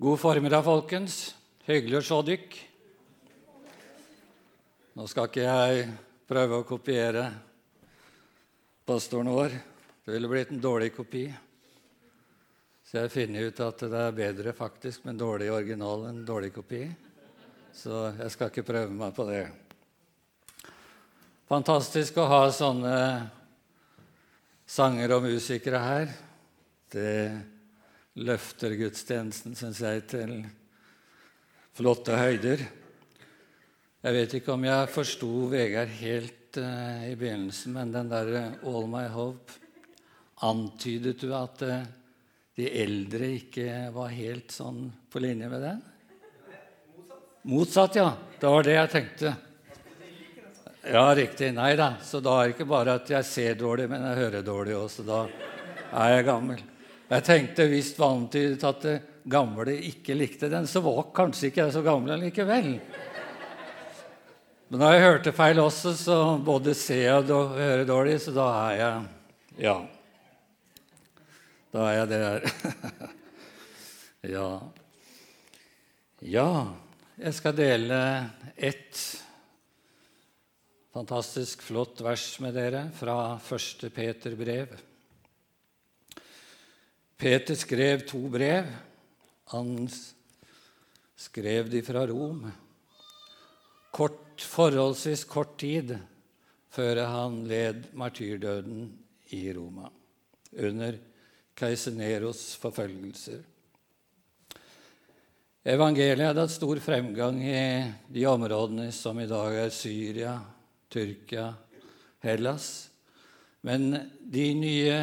God formiddag, folkens. Hyggelig å se dykk. Nå skal ikke jeg prøve å kopiere pastoren vår. Det ville blitt en dårlig kopi. Så jeg har funnet ut at det er bedre faktisk med en dårlig original enn en dårlig kopi. Så jeg skal ikke prøve meg på det. Fantastisk å ha sånne sanger og musikere her. Det løfter gudstjenesten, syns jeg, til flotte høyder. Jeg vet ikke om jeg forsto Vegard helt uh, i begynnelsen, men den der uh, All My Hope Antydet du at uh, de eldre ikke var helt sånn på linje med den? Motsatt, ja. Det var det jeg tenkte. Ja, riktig. Nei da. Så da er det ikke bare at jeg ser dårlig, men jeg hører dårlig også. Da er jeg gammel. Jeg tenkte visst var antydet at det gamle ikke likte den, så var kanskje ikke jeg så gammel likevel. Men da jeg hørte feil også, så både ser jeg og hører dårlig, så da er jeg Ja. Da er jeg der. ja. Ja, jeg skal dele ett fantastisk flott vers med dere fra første Peter brev. Peter skrev to brev. Han skrev de fra Rom. Kort, forholdsvis kort tid før han led martyrdøden i Roma under keiser Neros forfølgelser. Evangeliet hadde hatt stor fremgang i de områdene som i dag er Syria, Tyrkia, Hellas. Men de nye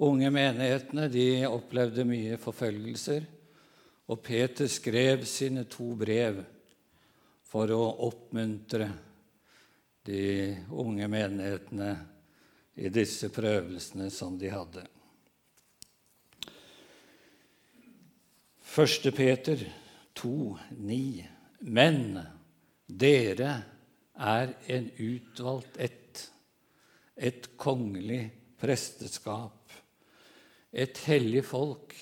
unge menighetene de opplevde mye forfølgelser, og Peter skrev sine to brev for å oppmuntre de unge menighetene i disse prøvelsene som de hadde. Første Peter 2, 9. Men dere er en utvalgt ett, et kongelig presteskap et hellig folk,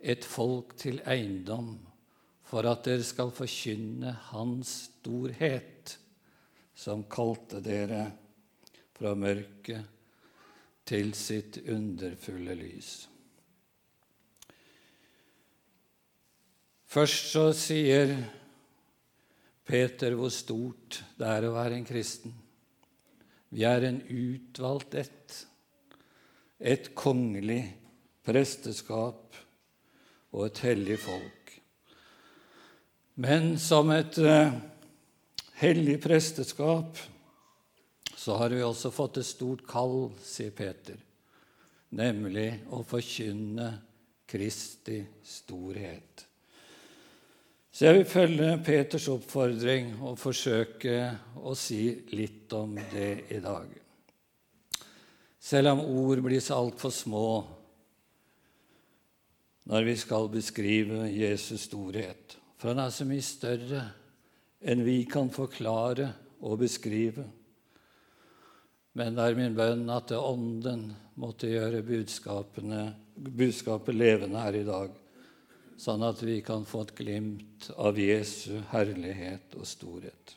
et folk til eiendom, for at dere skal forkynne Hans storhet, som kalte dere fra mørket til sitt underfulle lys. Først så sier Peter hvor stort det er å være en kristen. Vi er en utvalgt ett et kongelig presteskap og et hellig folk. Men som et uh, hellig presteskap så har vi også fått et stort kall, sier Peter, nemlig å forkynne Kristi storhet. Så jeg vil følge Peters oppfordring og forsøke å si litt om det i dag selv om ord blir så altfor små når vi skal beskrive Jesus storhet. For han er så mye større enn vi kan forklare og beskrive. Men det er min bønn at det Ånden måtte gjøre budskapet levende her i dag, sånn at vi kan få et glimt av Jesu herlighet og storhet.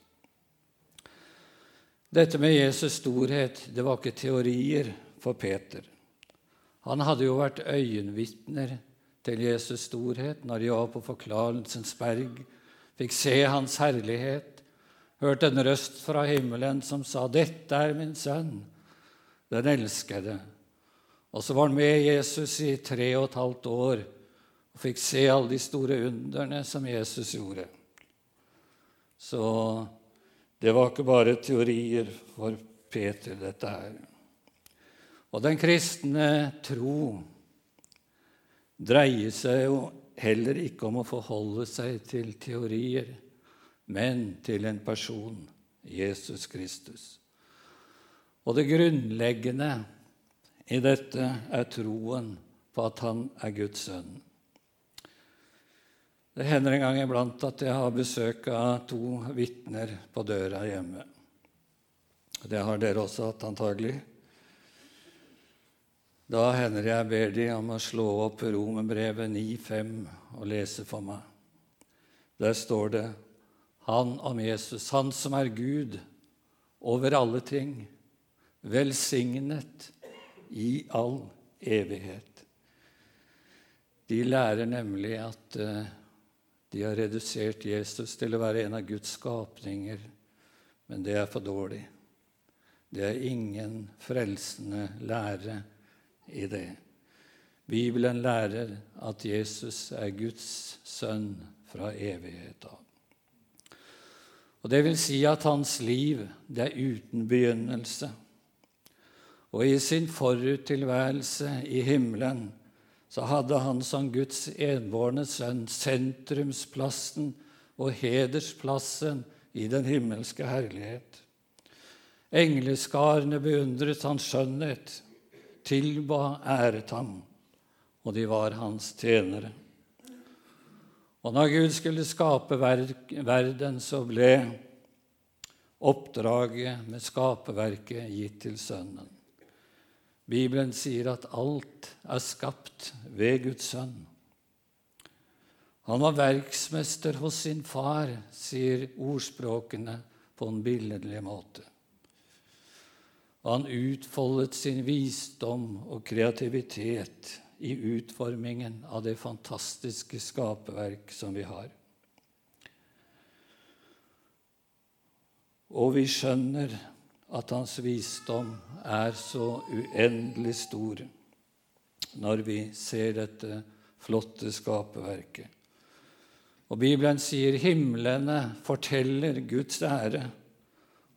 Dette med Jesus storhet det var ikke teorier for Peter. Han hadde jo vært øyenvitner til Jesus storhet når de var på Forklarelsens berg, fikk se Hans herlighet, hørte en røst fra himmelen som sa 'Dette er min sønn, den elskede'. Og så var han med Jesus i tre og et halvt år og fikk se alle de store underne som Jesus gjorde. Så det var ikke bare teorier for Peter, dette her. Og den kristne tro dreier seg jo heller ikke om å forholde seg til teorier, men til en person, Jesus Kristus. Og det grunnleggende i dette er troen på at han er Guds sønn. Det hender en gang iblant at jeg har besøk av to vitner på døra hjemme. Det har dere også hatt, antagelig. Da hender jeg ber de om å slå opp Romerbrevet 9,5 og lese for meg. Der står det han om Jesus, han som er Gud over alle ting, velsignet i all evighet. De lærer nemlig at uh, de har redusert Jesus til å være en av Guds skapninger, men det er for dårlig. Det er ingen frelsende lære i det. Bibelen lærer at Jesus er Guds sønn fra evighet av. Og Det vil si at hans liv det er uten begynnelse. Og i sin foruttilværelse i himmelen så hadde han som Guds enbårne sønn sentrumsplassen og hedersplassen i den himmelske herlighet. Engleskarene beundret hans skjønnhet, tilba, æret ham, og de var hans tjenere. Og når Gud skulle skape verden, så ble oppdraget med skaperverket gitt til Sønnen. Bibelen sier at alt er skapt ved Guds sønn. Han var verksmester hos sin far, sier ordspråkene på en billedlig måte. Han utfoldet sin visdom og kreativitet i utformingen av det fantastiske skaperverk som vi har. Og vi skjønner at hans visdom er så uendelig stor når vi ser dette flotte skaperverket. Og Bibelen sier himlene forteller Guds ære,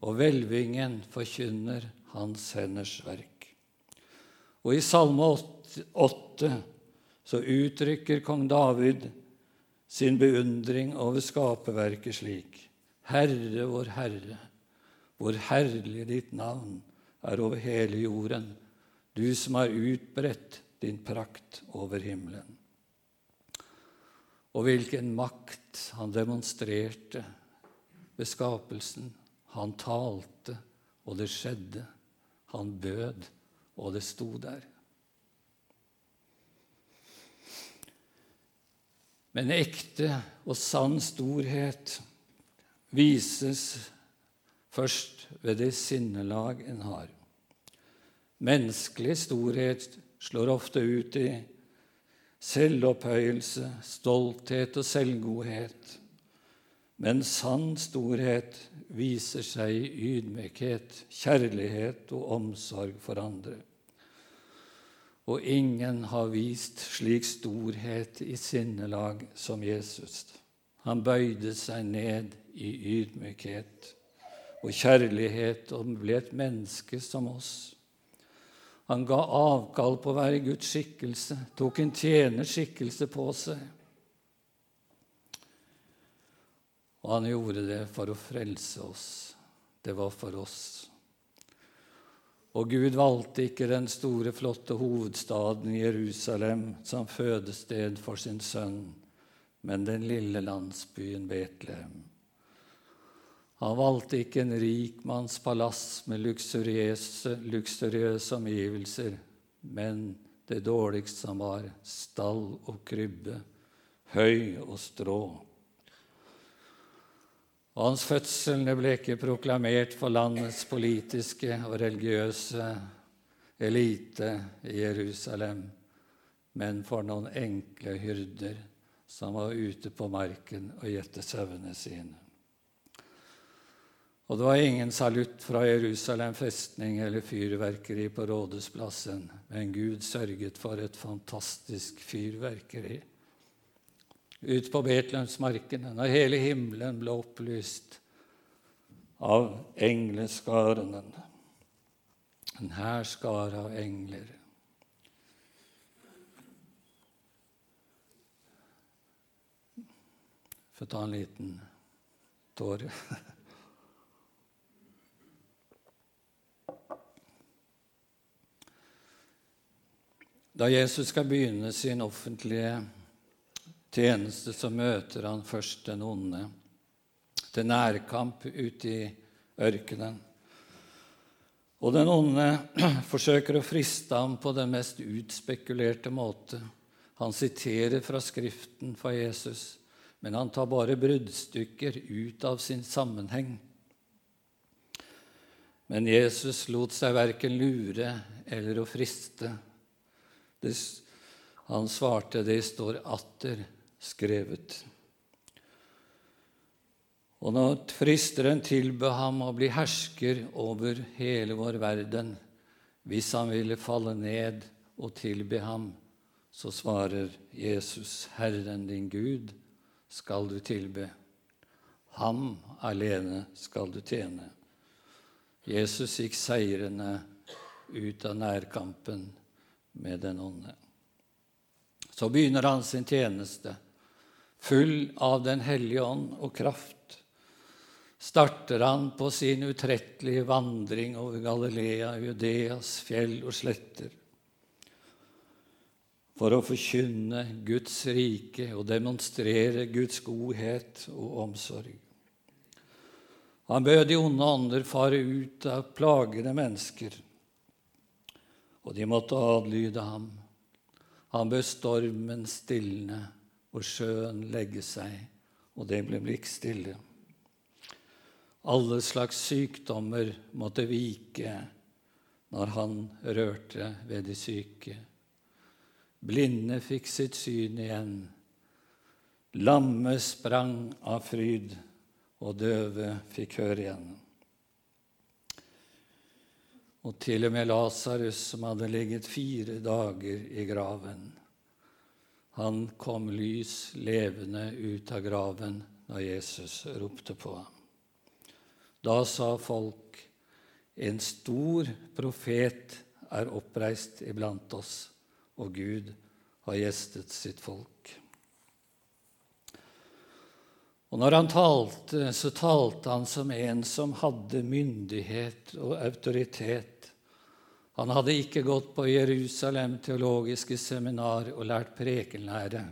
og hvelvingen forkynner hans henders verk. Og i Salme 8 så uttrykker kong David sin beundring over skaperverket slik. Herre, vår Herre, hvor herlig ditt navn er over hele jorden, du som har utbredt din prakt over himmelen. Og hvilken makt han demonstrerte ved skapelsen. Han talte, og det skjedde. Han bød, og det sto der. Men ekte og sann storhet vises først ved det sinnelag en har. Menneskelig storhet slår ofte ut i selvopphøyelse, stolthet og selvgodhet. Men sann storhet viser seg i ydmykhet, kjærlighet og omsorg for andre. Og ingen har vist slik storhet i sinnelag som Jesus. Han bøyde seg ned i ydmykhet og kjærlighet og ble et menneske som oss. Han ga avkall på å være Guds skikkelse, tok en tjenerskikkelse på seg. Og han gjorde det for å frelse oss. Det var for oss. Og Gud valgte ikke den store, flotte hovedstaden Jerusalem som fødested for sin sønn, men den lille landsbyen Betlehem. Han valgte ikke en rikmanns palass med luksuriøse, luksuriøse omgivelser, men det dårligste som var stall og krybbe, høy og strå. Og hans fødsel ble ikke proklamert for landets politiske og religiøse elite i Jerusalem, men for noen enkle hyrder som var ute på marken og gjette sauene sine. Og det var ingen salutt fra Jerusalem festning eller fyrverkeri på Rådhusplassen, men Gud sørget for et fantastisk fyrverkeri ut på Betlehemsmarkene, når hele himmelen ble opplyst av engleskarene. En hærskare av engler. Få ta en liten tåre. Da Jesus skal begynne sin offentlige tjeneste, så møter han først den onde til nærkamp ute i ørkenen. Og den onde forsøker å friste ham på den mest utspekulerte måte. Han siterer fra Skriften for Jesus, men han tar bare bruddstykker ut av sin sammenheng. Men Jesus lot seg verken lure eller å friste. Det, han svarte, det står atter skrevet. Og når fristeren tilbød ham å bli hersker over hele vår verden, hvis han ville falle ned og tilbe ham, så svarer Jesus, Herren din Gud skal du tilbe. Ham alene skal du tjene. Jesus gikk seirende ut av nærkampen med den onde. Så begynner han sin tjeneste, full av Den hellige ånd og kraft starter han på sin utrettelige vandring over Galilea, Judeas fjell og sletter for å forkynne Guds rike og demonstrere Guds godhet og omsorg. Han bød de onde ånder fare ut av plagede mennesker, og de måtte adlyde ham. Han bød stormen stilne og sjøen legge seg, og det ble blikkstille. Alle slags sykdommer måtte vike når han rørte ved de syke. Blinde fikk sitt syn igjen. Lamme sprang av fryd, og døve fikk høre igjen. Og til og med Lasarus, som hadde ligget fire dager i graven, han kom lys levende ut av graven da Jesus ropte på ham. Da sa folk, en stor profet er oppreist iblant oss, og Gud har gjestet sitt folk. Og når han talte, så talte han som en som hadde myndighet og autoritet. Han hadde ikke gått på Jerusalem teologiske seminar og lært prekenlære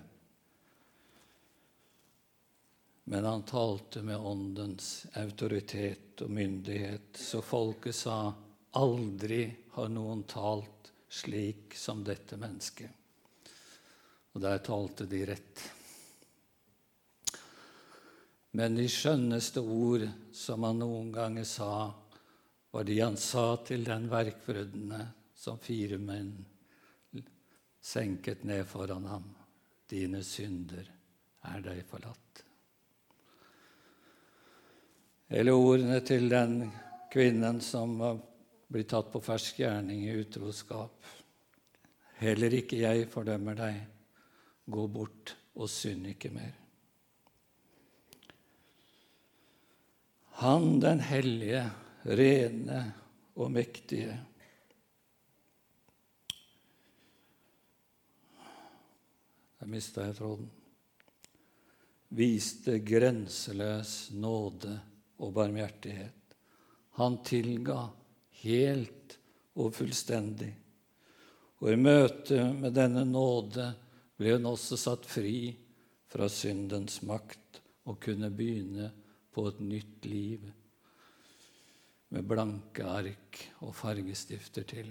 men han talte med Åndens autoritet og myndighet, så folket sa aldri har noen talt slik som dette mennesket. Og der talte de rett. Men de skjønneste ord som han noen ganger sa, var de han sa til den verkbruddene som fire menn senket ned foran ham. Dine synder er deg forlatt. Eller ordene til den kvinnen som blitt tatt på fersk gjerning i utroskap. Heller ikke jeg fordømmer deg. Gå bort og synd ikke mer. Han den hellige, rene og mektige. Der mista jeg tråden. Viste grenseløs nåde og barmhjertighet. Han tilga helt og fullstendig. Og i møte med denne nåde ble hun også satt fri fra syndens makt og kunne begynne på et nytt liv med blanke ark og fargestifter til.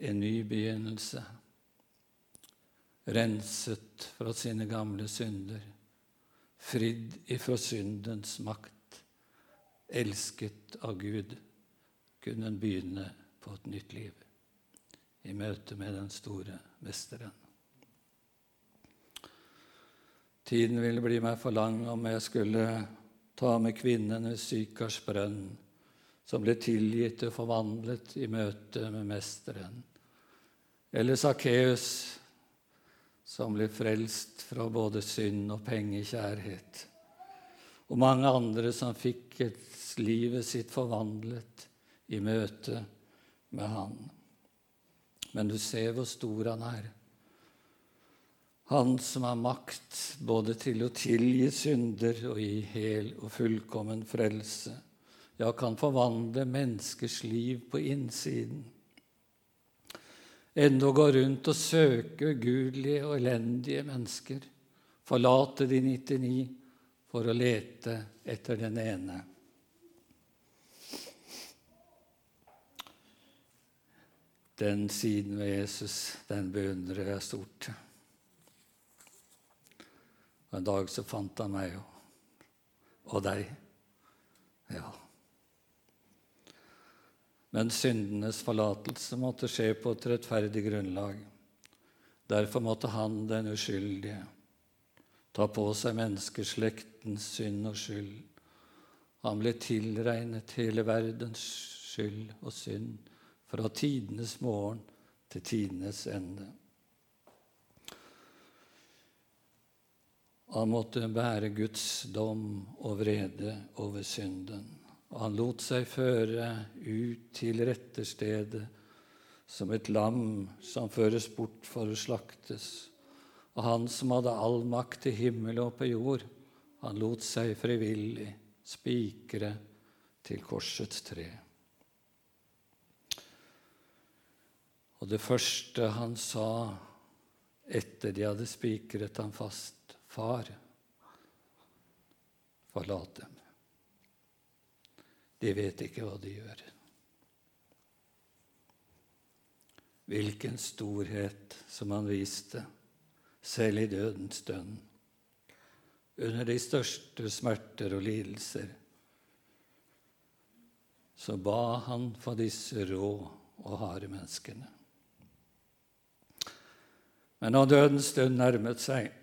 En ny begynnelse, renset fra sine gamle synder fridd ifra syndens makt, elsket av Gud, kunne en begynne på et nytt liv i møte med den store mesteren. Tiden ville bli meg for lang om jeg skulle ta med kvinnen ved Sykars brønn, som ble tilgitt og forvandlet i møte med Mesteren, eller Sakkeus, som ble frelst fra både synd og pengekjærhet, og mange andre som fikk et, livet sitt forvandlet i møte med Han. Men du ser hvor stor Han er. Han som har makt både til å tilgi synder og gi hel og fullkommen frelse, ja, kan forvandle menneskers liv på innsiden enda gå rundt og søke ugudelige og elendige mennesker, forlate de 99 for å lete etter den ene. Den siden ved Jesus, den beundrer jeg stort. Og En dag så fant han meg og, og deg. Ja. Men syndenes forlatelse måtte skje på et rettferdig grunnlag. Derfor måtte han, den uskyldige, ta på seg menneskeslektens synd og skyld. Han ble tilregnet hele verdens skyld og synd fra tidenes morgen til tidenes ende. Han måtte bære Guds dom og vrede over synden. Og han lot seg føre ut til retterstedet som et lam som føres bort for å slaktes. Og han som hadde all makt i himmel og på jord, han lot seg frivillig spikre til korsets tre. Og det første han sa etter de hadde spikret ham fast, Far, forlat dem. De vet ikke hva de gjør. Hvilken storhet som han viste, selv i dødens stund, under de største smerter og lidelser. Så ba han for disse rå og harde menneskene. Men da dødens stund nærmet seg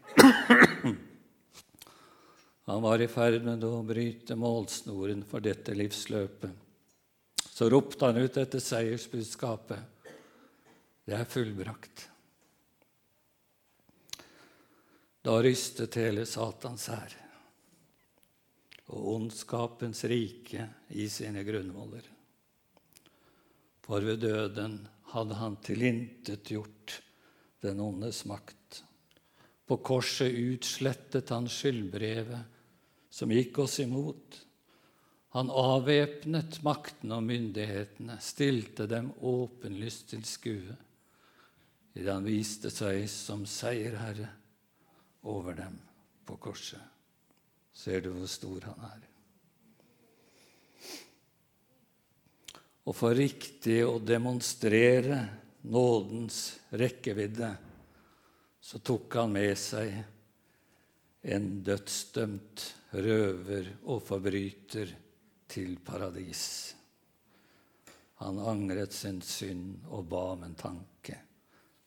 Han var i ferd med å bryte målsnoren for dette livsløpet. Så ropte han ut etter seiersbudskapet. Det er fullbrakt. Da rystet hele Satans hær og ondskapens rike i sine grunnvoller. For ved døden hadde han tilintetgjort den ondes makt. På korset utslettet han skyldbrevet som gikk oss imot. Han avvæpnet maktene og myndighetene, stilte dem åpenlyst til skue idet han viste seg som seierherre over dem på korset. Ser du hvor stor han er? Og for riktig å demonstrere nådens rekkevidde, så tok han med seg en dødsdømt røver og forbryter til paradis. Han angret sin synd og ba om en tanke.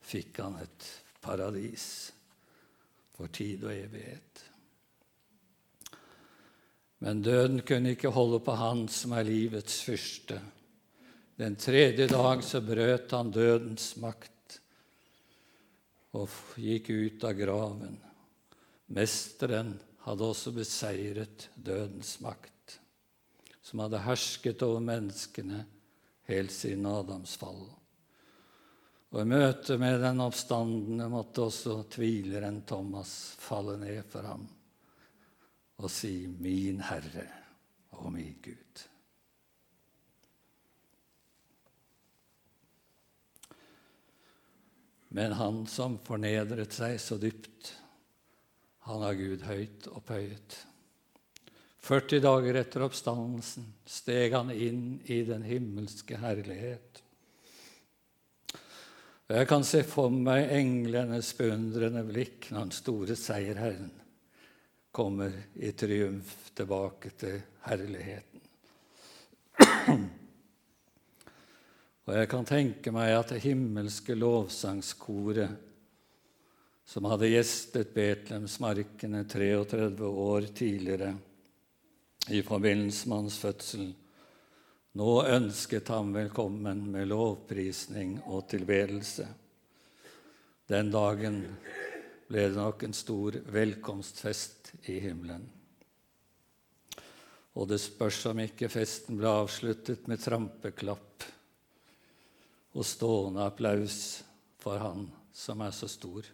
Fikk han et paradis for tid og evighet. Men døden kunne ikke holde på Han som er livets fyrste. Den tredje dag så brøt han dødens makt og gikk ut av graven. Mesteren hadde også beseiret dødens makt, som hadde hersket over menneskene helt siden Adams fall. Og i møte med den oppstandende måtte også tvileren Thomas falle ned for ham og si 'Min Herre og min Gud'. Men han som fornedret seg så dypt, han har Gud høyt opphøyet. 40 dager etter oppstandelsen steg han inn i den himmelske herlighet. Og Jeg kan se for meg englenes beundrende blikk når den store seierherren kommer i triumf tilbake til herligheten. Og jeg kan tenke meg at det himmelske lovsangskoret som hadde gjestet Betlehemsmarkene 33 år tidligere i forbindelse med hans fødsel, nå ønsket ham velkommen med lovprisning og tilbedelse. Den dagen ble det nok en stor velkomstfest i himmelen. Og det spørs om ikke festen ble avsluttet med trampeklapp og stående applaus for Han som er så stor.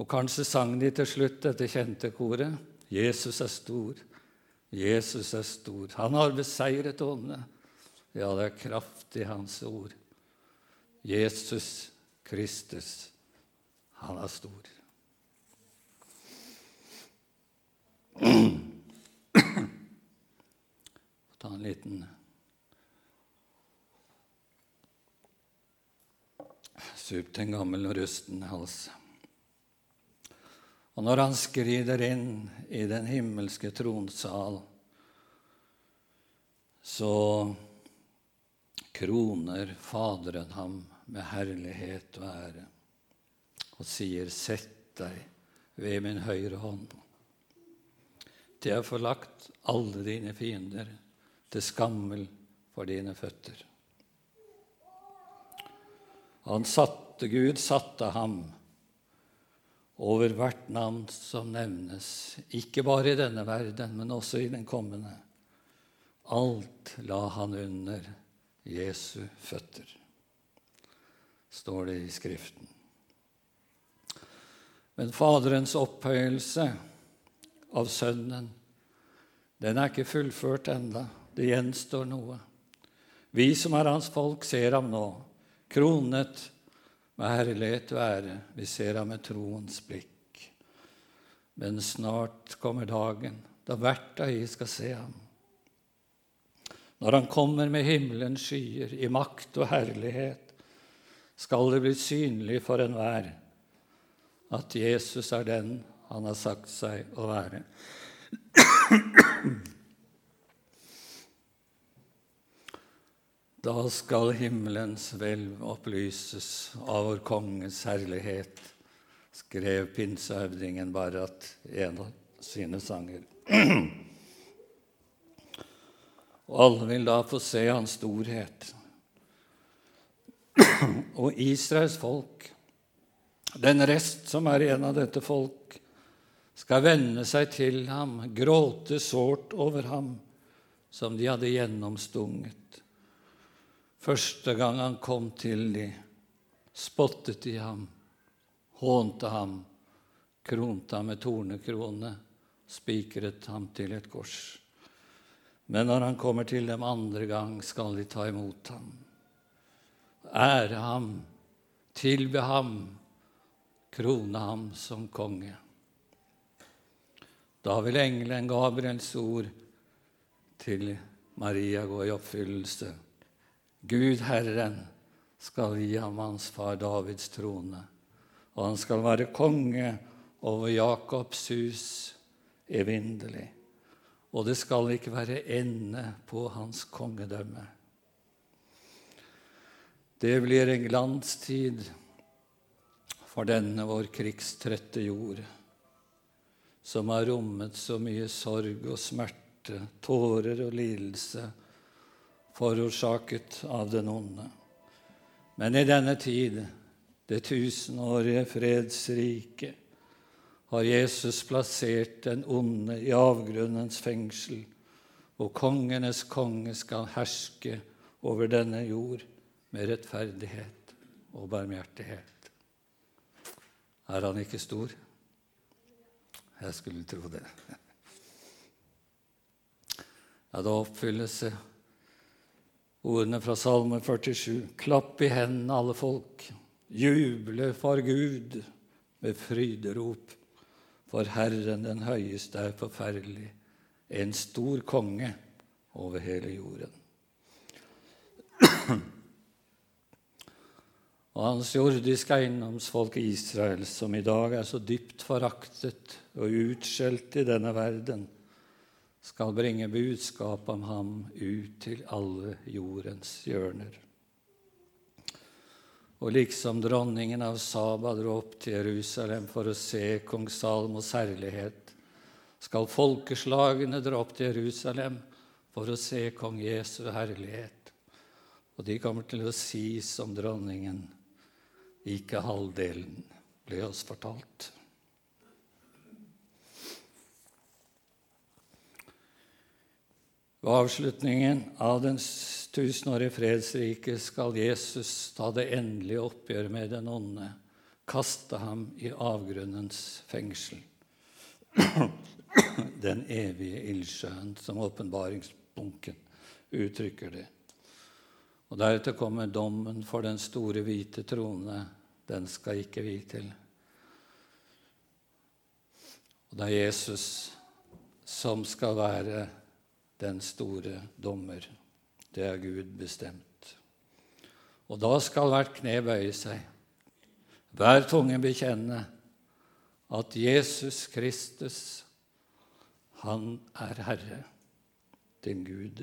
Og kanskje sang de til slutt dette kjente koret Jesus er stor, Jesus er stor. Han har beseiret åndene. Ja, det er kraft i Hans ord. Jesus Kristus, han er stor. Ta en liten supt en gammel og rusten hals. Og når han skrider inn i den himmelske tronsal, så kroner Faderen ham med herlighet og ære og sier, 'Sett deg ved min høyre hånd.' Til jeg får lagt alle dine fiender til skammel for dine føtter. Han satte, Gud satte ham over hvert navn som nevnes, ikke bare i denne verden, men også i den kommende. Alt la han under Jesu føtter, står det i Skriften. Men Faderens opphøyelse av Sønnen, den er ikke fullført enda. Det gjenstår noe. Vi som er hans folk, ser ham nå, kronet med herlighet være. Vi ser ham med troens blikk. Men snart kommer dagen da hvert øye skal se ham. Når han kommer med himmelens skyer i makt og herlighet, skal det bli synlig for enhver at Jesus er den han har sagt seg å være. Da skal himmelens hvelv opplyses av vår konges herlighet, skrev pinsehøvdingen Barrat i en av sine sanger. Og alle vil da få se hans storhet. Og Israels folk, den rest som er igjen av dette folk, skal vende seg til ham, gråte sårt over ham, som de hadde gjennomstunget. Første gang han kom til de, spottet de ham, hånte ham, kronte ham med tornekrone, spikret ham til et kors. Men når han kommer til dem andre gang, skal de ta imot ham, ære ham, tilbe ham, krone ham som konge. Da vil engelen Gabriels ord til Maria gå i oppfyllelse. Gud Herren skal gi ham hans far Davids trone, og han skal være konge over Jakobs hus evinnelig. Og det skal ikke være ende på hans kongedømme. Det blir en glanstid for denne vår krigstrette jord, som har rommet så mye sorg og smerte, tårer og lidelse forårsaket av den onde. Men i denne tid, det tusenårige fredsriket, har Jesus plassert den onde i avgrunnens fengsel, og kongenes konge skal herske over denne jord med rettferdighet og barmhjertighet. Er han ikke stor? Jeg skulle tro det. Ja, da oppfylles ordene fra Salme 47. Klapp i hendene, alle folk. Juble for Gud med fryderop. For Herren den høyeste er forferdelig, en stor konge over hele jorden. Og hans jordiske eiendomsfolk Israel, som i dag er så dypt foraktet og utskjelt i denne verden, skal bringe budskap om ham ut til alle jordens hjørner. Og liksom dronningen av Saba dro opp til Jerusalem for å se kong Salmos herlighet, skal folkeslagene dra opp til Jerusalem for å se kong Jesu herlighet. Og de kommer til å si som dronningen, ikke halvdelen ble oss fortalt. Ved avslutningen av den tusenårige fredsriket skal Jesus ta det endelige oppgjør med den onde, kaste ham i avgrunnens fengsel. Den evige ildsjøen, som åpenbaringsbunken uttrykker det. Og Deretter kommer dommen for den store, hvite trone. Den skal ikke vi til. Og det er Jesus som skal være den store dommer. Det er Gud bestemt. Og da skal hvert kne bøye seg, Hver tunge bekjenne at Jesus Kristus, han er Herre, din Gud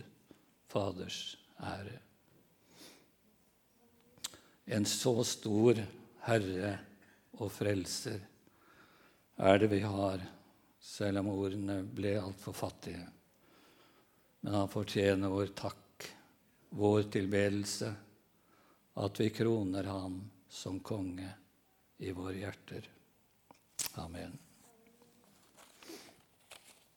Faders ære. En så stor Herre og Frelser er det vi har, selv om ordene ble altfor fattige. Men han fortjener vår takk, vår tilbedelse, at vi kroner ham som konge i våre hjerter. Amen.